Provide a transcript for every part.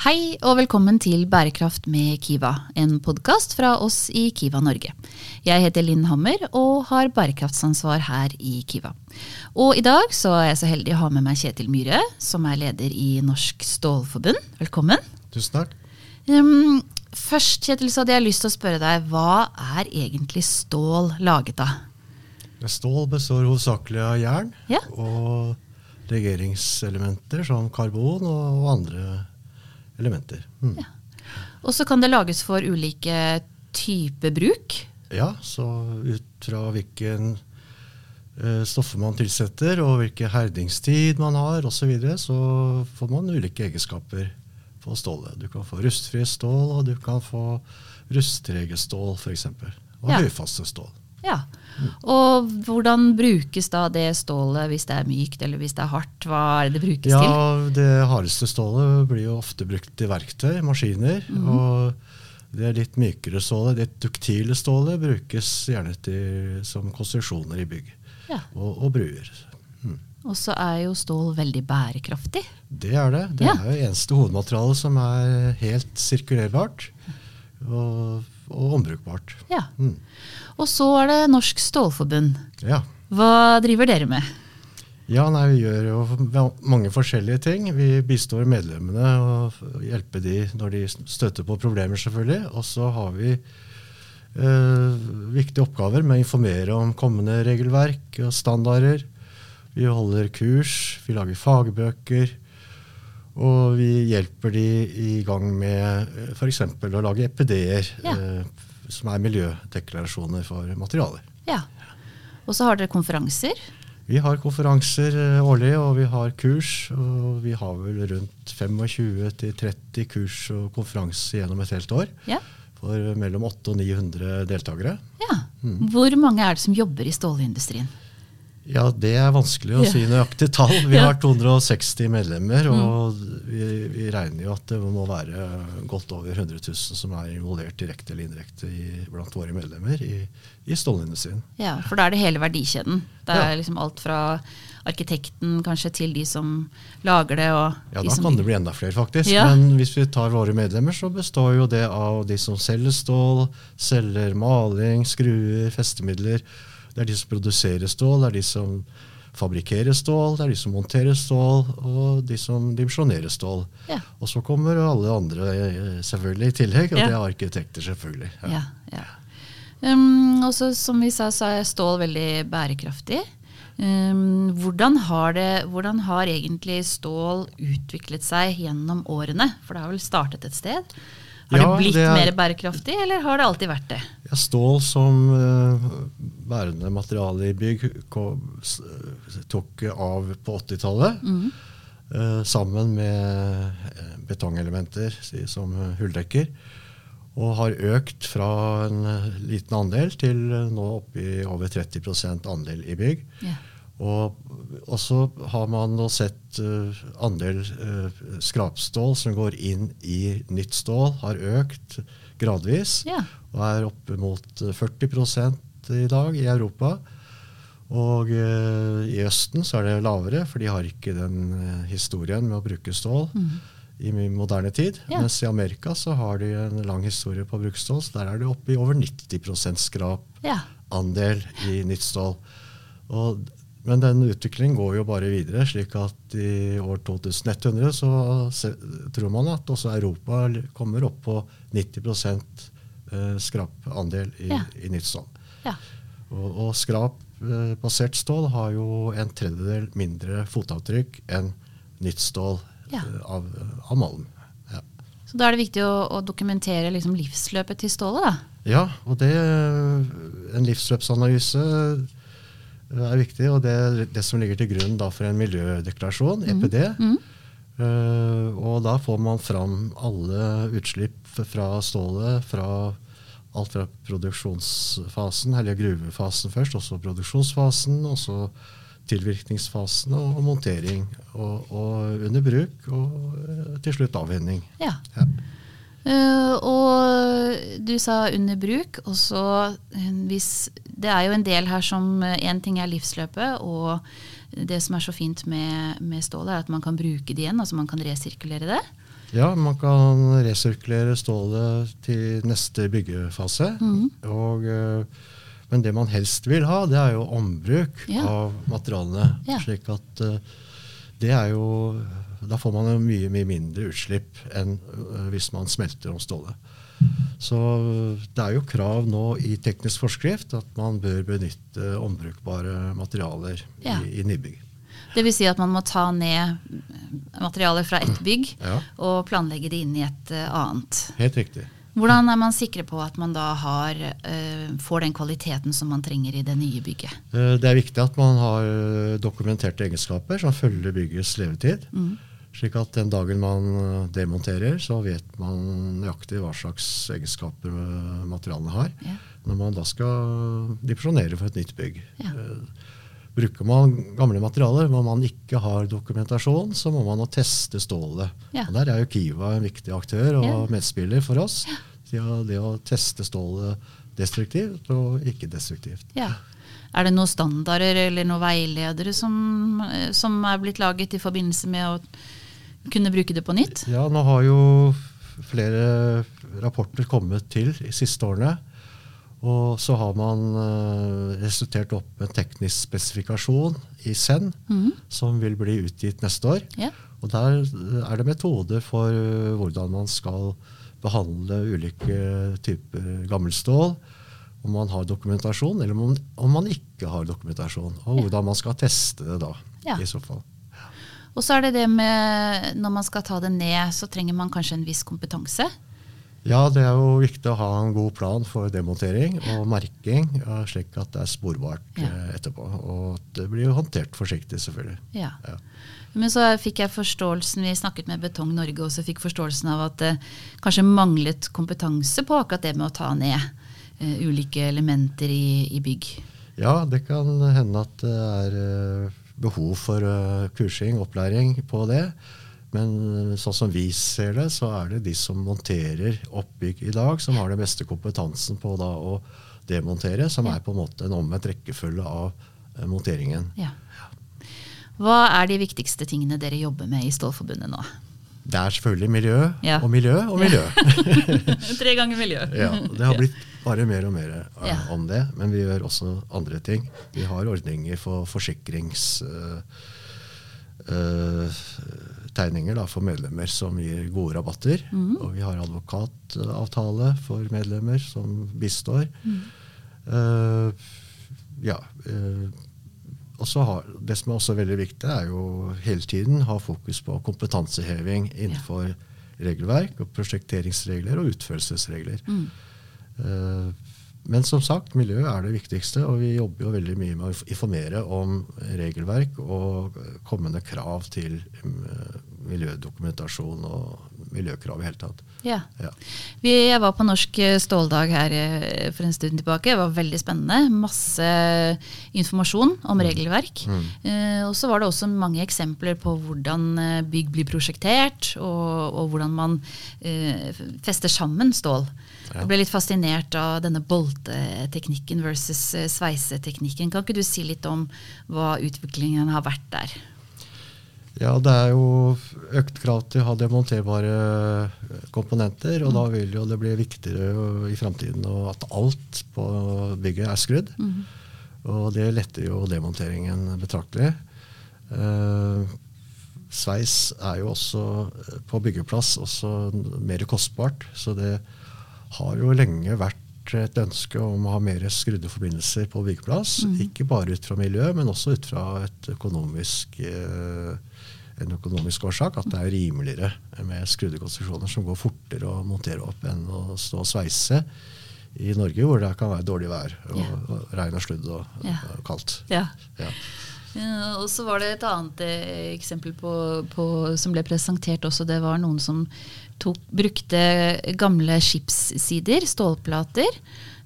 Hei og velkommen til Bærekraft med Kiva, en podkast fra oss i Kiva Norge. Jeg heter Linn Hammer og har bærekraftsansvar her i Kiva. Og i dag så er jeg så heldig å ha med meg Kjetil Myhre, som er leder i Norsk Stålforbund. Velkommen. Tusen takk. Um, først Kjetil, så hadde jeg lyst til å spørre deg, hva er egentlig stål laget av? Stål består hovedsakelig av jern Ja. og legeringselementer som karbon og andre elementer. Mm. Ja. Og så kan det lages for ulike typer bruk. Ja, så ut fra hvilken eh, stoffer man tilsetter og hvilken herdingstid man har osv., så, videre, så får man ulike egenskaper på stålet. Du kan få rustfrie stål, og du kan få rustregestål f.eks. Og Ja. høyfaste stål. Ja. Og hvordan brukes da det stålet hvis det er mykt eller hvis det er hardt? Hva er det det brukes til? Ja, det hardeste stålet blir jo ofte brukt til verktøy, maskiner. Mhm. Og det litt mykere stålet, det duktile stålet, brukes gjerne til, som konstruksjoner i bygg Ja. og, og bruer. Mm. Og så er jo stål veldig bærekraftig. Det er det. Det Ja. er jo eneste hovedmaterialet som er helt sirkulerbart og, og ombrukbart. Ja. Mm. Og så er det Norsk Stålforbund. Ja. Hva driver dere med? Ja, nei, Vi gjør jo mange forskjellige ting. Vi bistår medlemmene og hjelper de når de støter på problemer, selvfølgelig. Og så har vi eh, viktige oppgaver med å informere om kommende regelverk og standarder. Vi holder kurs, vi lager fagbøker. Og vi hjelper de i gang med f.eks. å lage EPD-er, Ja. eh, som er miljødeklarasjoner for materialer. Ja. Og så har dere konferanser. Vi har konferanser eh, årlig, og vi har kurs. Og vi har vel rundt 25-30 kurs og konferanser gjennom et helt år. Ja. For mellom 800 og 900 deltakere. ja. Mm. Hvor mange er det som jobber i stålindustrien? Ja, det er vanskelig å si nøyaktig tall. Vi Mm. har 260 medlemmer, og vi, vi regner jo at det må være godt over 100 000 som er involvert direkte eller indirekte i, blant våre medlemmer i, i stålindustrien. Ja, For da er det hele verdikjeden. Det er Ja. liksom alt fra arkitekten kanskje til de som lager det. Og Ja, da kan det bli enda flere, faktisk. Ja. Men hvis vi tar våre medlemmer, så består jo det av de som selger stål, selger maling, skruer, festemidler. Det er de som produserer stål, det er de som fabrikkerer stål, det er de som monterer stål, og de som dimensjonerer stål. Ja. Og så kommer alle andre eh, selvfølgelig i tillegg, og Ja. det er arkitekter, selvfølgelig. Ja. Ja, ja. Um, også, som vi sa, så er stål veldig bærekraftig. Um, hvordan, har det, hvordan har egentlig stål utviklet seg gjennom årene? For det har vel startet et sted? Har Ja, det blitt det er- mer bærekraftig, eller har det alltid vært det? Ja, stål som uh, bærende materiale i bygg kom, tok av på 80-tallet. Mm. Uh, sammen med eh, betongelementer si- som eh, hulldekker. Og har økt fra en eh, liten andel til eh, nå oppe i over 30% andel i bygg. Ja. Og så har man nå sett uh, andel uh, skrapstål som går inn i nytt stål, har økt gradvis. Ja. Og er oppe mot eh, 40 i dag i Europa. Og uh, i Østen så er det lavere, for de har ikke den historien med å bruke stål i moderne tid. Ja. Mens i Amerika så har de en lang historie på å bruke stål, så der er det oppe i over 90 skrapandel Ja. i nytt stål. Og, men den utviklingen går jo bare videre, slik at i år 2100 så tror man at også Europa kommer opp på 90 eh, skrapandel i, Ja. i nytt stål. Ja. Og, og skrapbasert stål har jo en tredjedel mindre fotavtrykk enn nytt stål Ja. eh, av, av malm. Ja. Så da er det viktig å, å dokumentere liksom livsløpet til stålet, da. Ja, og det, en livsløpsanalyse er viktig. Og det er det som ligger til grunn for en miljødeklarasjon, EPD. Mm. Uh, og da får man fram alle utslipp fra stålet fra alt fra produksjonsfasen, eller gruvefasen først, også produksjonsfasen, også tilvirkningsfasen og, og montering. Og, og under bruk, og eh, til slutt avhending. Ja. Ja. Eh, og du sa under bruk, og så eh, hvis Det er jo en del her som Én ting er livsløpet, og det som er så fint med, med stål, er at man kan bruke det igjen. Altså man kan resirkulere det. Ja, man kan resirkulere stålet til neste byggefase. Og, eh, men det man helst vil ha, det er jo ombruk Ja. av materialene. Ja. slik at eh, det er jo Da får man jo mye mye mindre utslipp enn eh, hvis man smelter om stålet. Så det er jo krav nå i teknisk forskrift at man bør benytte ombrukbare materialer Ja. i, i nybygg. Det vil si at man må ta ned materialer fra ett bygg Ja. og planlegge det inn i et annet. Helt riktig. Hvordan er man sikre på at man da har, uh, får den kvaliteten som man trenger i det nye bygget? Det er viktig at man har dokumenterte egenskaper som følger byggets levetid. Mm. Slik at den dagen man eh, demonterer, så vet man nøyaktig hva slags egenskaper eh, materialene har. Ja. Når man da skal dimensjonere for et nytt bygg. Ja. Eh, Bruker man gamle materialer hvor man ikke har dokumentasjon, så må man teste stålet. Ja. Og Der er jo Kiva en viktig aktør og medspiller for oss. Det å- teste stålet destruktivt og ikke destruktivt. Ja. Er det noen standarder eller noen veiledere som, som er blitt laget i forbindelse med å kunne bruke det på nytt? Ja, nå har jo flere rapporter kommet til de siste årene. Og så har man eh, resultert opp med teknisk spesifikasjon i SEN, mm. som vil bli utgitt neste år. Ja. Og der er det metoder for eh, hvordan man skal behandle ulike typer gammelstål. Om man har dokumentasjon, eller om, om man ikke har dokumentasjon. Og hvordan man skal teste det da, Ja. i så fall. Og så er det det med når man skal ta det ned, så trenger man kanskje en viss kompetanse. Ja, det er jo viktig å ha en god plan for demontering og merking, slik at det er sporbart Ja. eh, etterpå. Og at det blir jo håndtert forsiktig, selvfølgelig. Ja. Ja. Men så fikk jeg forståelsen, vi snakket med Betong Norge og så fikk forståelsen av at det kanskje manglet kompetanse på akkurat det med å ta ned uh, ulike elementer i, i bygg. ja, det kan hende at det er eh, behov for eh, kursing, opplæring på det. Men eh, sånn som vi ser det, så er det de som monterer oppbygg i dag, som har den beste kompetansen på da å demontere, som Ja. er på en måte en omvendt rekkefølge av eh, monteringen. Ja. Hva er de viktigste tingene dere jobber med i Stålforbundet nå? Det er selvfølgelig miljø Ja. og miljø og miljø. Tre ganger miljø. ja, det har blitt bare mer og mer eh, om det. Men vi gjør også andre ting. Vi har ordninger for forsikrings... uh, uh, tegninger da, for medlemmer som gir gode rabatter. Mhm. Og vi har advokatavtale for medlemmer som bistår. Mm. Uh, ja. Og så har, Det som er også veldig viktig, er jo hele tiden ha fokus på kompetanseheving innenfor regelverk og prosjekteringsregler og utførelsesregler. Mm. Eh, Men som sagt, miljø er det viktigste, og vi jobber jo veldig mye med å informere om regelverk og kommende krav til eh, miljødokumentasjon og miljøkrav i hele tatt. Ja. Ja. Vi, jeg var på Norsk ståldag her eh, for en stund tilbake. Det var veldig spennende. Masse informasjon om regelverk. Mm. Eh, og så var det også mange eksempler på hvordan eh, bygg blir prosjektert, og, og hvordan man eh, fester sammen stål. Ja. Jeg ble litt fascinert av denne bolteteknikken versus eh, sveiseteknikken. Kan ikke du si litt om hva utviklingen har vært der? Ja, det er jo økt krav til å ha demonterbare komponenter, og da vil jo det bli viktigere i framtiden at alt på bygget er skrudd. Og det letter jo demonteringen betraktelig. Eh, sveis er jo også eh, på byggeplass også mer kostbart, så det har jo lenge vært et ønske om å ha mer skrudde forbindelser på byggeplass. Ikke bare ut fra miljø, men også ut fra et økonomisk, eh, en økonomisk årsak. At det er rimeligere med skrudde konstruksjoner som går fortere å montere opp enn å stå og sveise i Norge, hvor det kan være dårlig vær og, yeah. og regn og sludd og, yeah. og kaldt. Yeah. Ja. Ja, og så var det et annet eh, eksempel på, på, som ble presentert også. Det var noen som tok, brukte gamle skipssider, stålplater,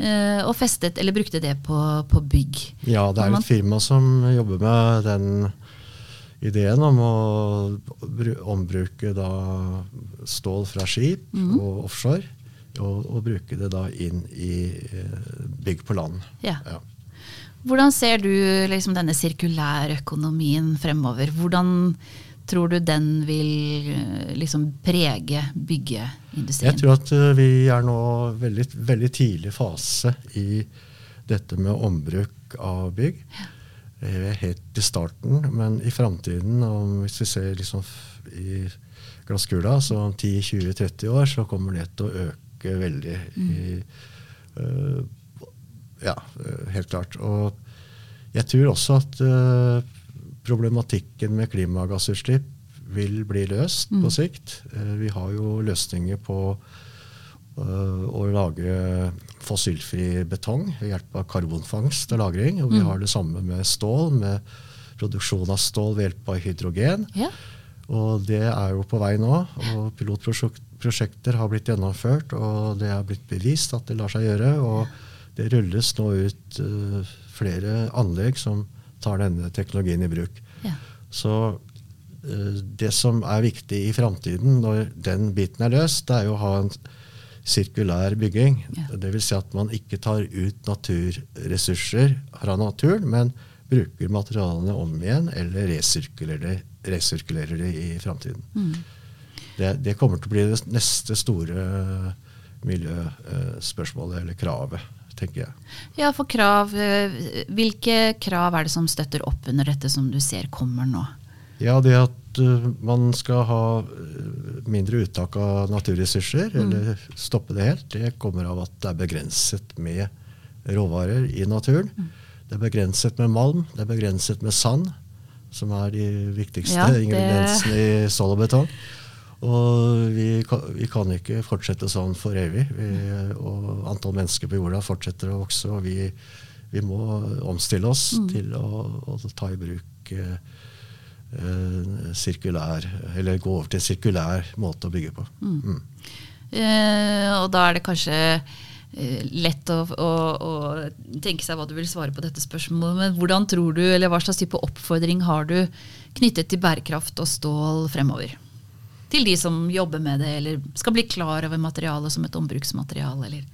eh, og festet, eller brukte det på, på bygg. Ja, det er et firma som jobber med den ideen om å ombruke da stål fra skip mm. og offshore, og, og bruke det da inn i eh, bygg på land. Ja. Ja. Hvordan ser du liksom, denne sirkulærøkonomien fremover? Hvordan tror du den vil eh, liksom prege byggeindustrien? Jeg tror at uh, vi er nå veldig, veldig tidlig fase i dette med ombruk av bygg. Er helt i starten, men i framtiden, hvis vi ser liksom i glasskula, så om 10-20-30 år, så kommer det til å øke veldig. I, uh, ja, helt klart. Og jeg tror også at problematikken med klimagassutslipp vil bli løst mm. på sikt. Uh, vi har jo løsninger på uh, å lage fossilfri betong ved hjelp av karbonfangst og -lagring. Og vi mm. har det samme med stål, med produksjon av stål ved hjelp av hydrogen. Ja. Og det er jo på vei nå. og Pilotprosjekter har blitt gjennomført, og det er blitt bevist at det lar seg gjøre. og det rulles nå ut uh, flere anlegg som tar denne teknologien i bruk. Ja. Så uh, det som er viktig i framtiden, når den biten er løst, det er jo å ha en sirkulær bygging. Ja. Dvs. Si at man ikke tar ut naturressurser fra naturen, men bruker materialene om igjen eller resirkulerer, resirkulerer det i framtiden. Mm. Det, det, kommer til å bli det neste store miljøspørsmålet, eller kravet tenker jeg. Ja, for krav, eh, Hvilke krav er det som støtter opp under dette som du ser kommer nå? Ja, Det at uh, man skal ha eh, mindre uttak av naturressurser, mm. eller stoppe det helt, det kommer av at det er begrenset med råvarer i naturen. Mm. Det er begrenset med malm, det er begrenset med sand, som er de viktigste ja, det... ingrediensene i stål og betong. Og vi kan, vi kan, ikke fortsette sånn for evig. Vi, og antall mennesker på jorda fortsetter å vokse. Og vi, vi må omstille oss mm. til å, å, ta i bruk eh, eh, sirkulær Eller gå over til en sirkulær måte å bygge på. Mm. Mm. Eh, og da er det kanskje eh, lett å, å, å, tenke seg hva du vil svare på dette spørsmålet. Men hvordan tror du, eller hva slags type oppfordring har du knyttet til bærekraft og stål fremover? Til de som jobber med det, eller skal bli klar over materialet som et ombruksmateriale? eller?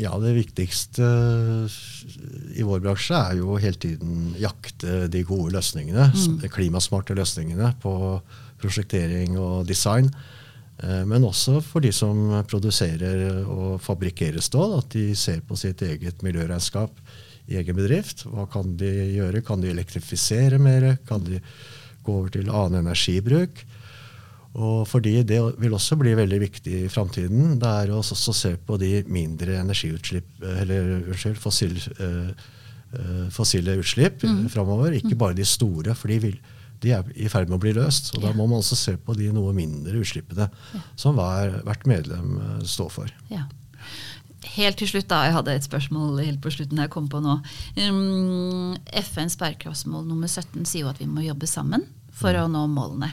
Ja, Det viktigste i vår bransje er jo hele tiden jakte de gode løsningene. Mm. Klimasmarte løsningene på prosjektering og design. Eh, men også for de som produserer og fabrikkerer stål, at de ser på sitt eget miljøregnskap i egen bedrift. Hva kan de gjøre? Kan de elektrifisere mer? Kan de gå over til annen energibruk? Og fordi det vil også bli veldig viktig i framtiden, det er å også se på de mindre energiutslipp, eller unnskyld, fossil, uh, fossile utslipp mm. framover. Ikke mm. bare de store, for de, vil, de, er i ferd med å bli løst. Og da må man også se på de noe mindre utslippene ja. som hver, hvert medlem står for. Ja. Helt til slutt, da, jeg hadde et spørsmål helt på slutten jeg kom på nå. Um, FNs bærekraftsmål nummer 17 sier jo at vi må jobbe sammen for mm. å nå målene.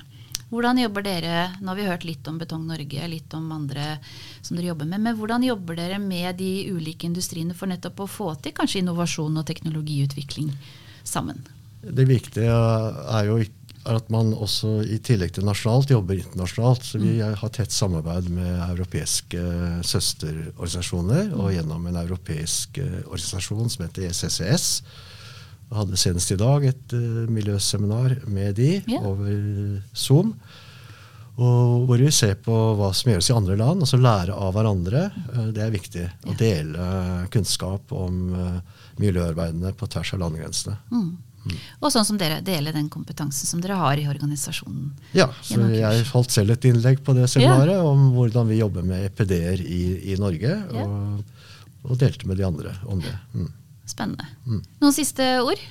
Hvordan jobber dere Nå har vi hørt litt om Betong Norge, litt om andre som dere jobber med. Men hvordan jobber dere med de ulike industriene for nettopp å få til kanskje innovasjon og teknologiutvikling sammen? Det viktige er jo at man også i tillegg til nasjonalt jobber internasjonalt. Så vi mm. har tett samarbeid med europeiske søsterorganisasjoner og gjennom en europeisk eh, organisasjon som heter ECCS jeg hadde senest i dag et uh, miljøseminar med de yeah. over Zoom. Og hvor vi ser på hva som gjøres i andre land, altså lære av hverandre. Uh, det er viktig. Å dele kunnskap om uh, miljøarbeidene på tvers av landegrensene. Mm. Mm. Og sånn som dere deler den kompetansen som dere har i organisasjonen. Ja, så jeg holdt selv et innlegg på det seminaret yeah. om hvordan vi jobber med EPD-er i, i, Norge. Og, og, delte med de andre om det. Mm. Spennende. Mm. Noen siste ord?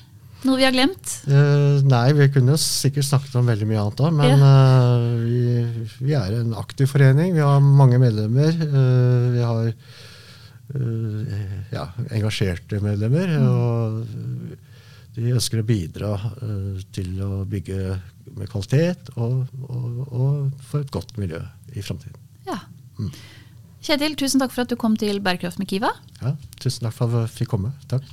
Noe vi har glemt? Uh, nei, vi kunne sikkert snakket om veldig mye annet da. Men ja. uh, vi, vi, er en aktiv forening. Vi har mange medlemmer. Uh, vi har ja, engasjerte medlemmer. Mm. Og de ønsker å bidra til å bygge med kvalitet og, og, og for et godt miljø i framtiden. Ja. Mm. Kjetil, tusen takk for at du kom til Bærekraft med Kiva. Ja, tusen takk for at jeg fikk komme. Takk.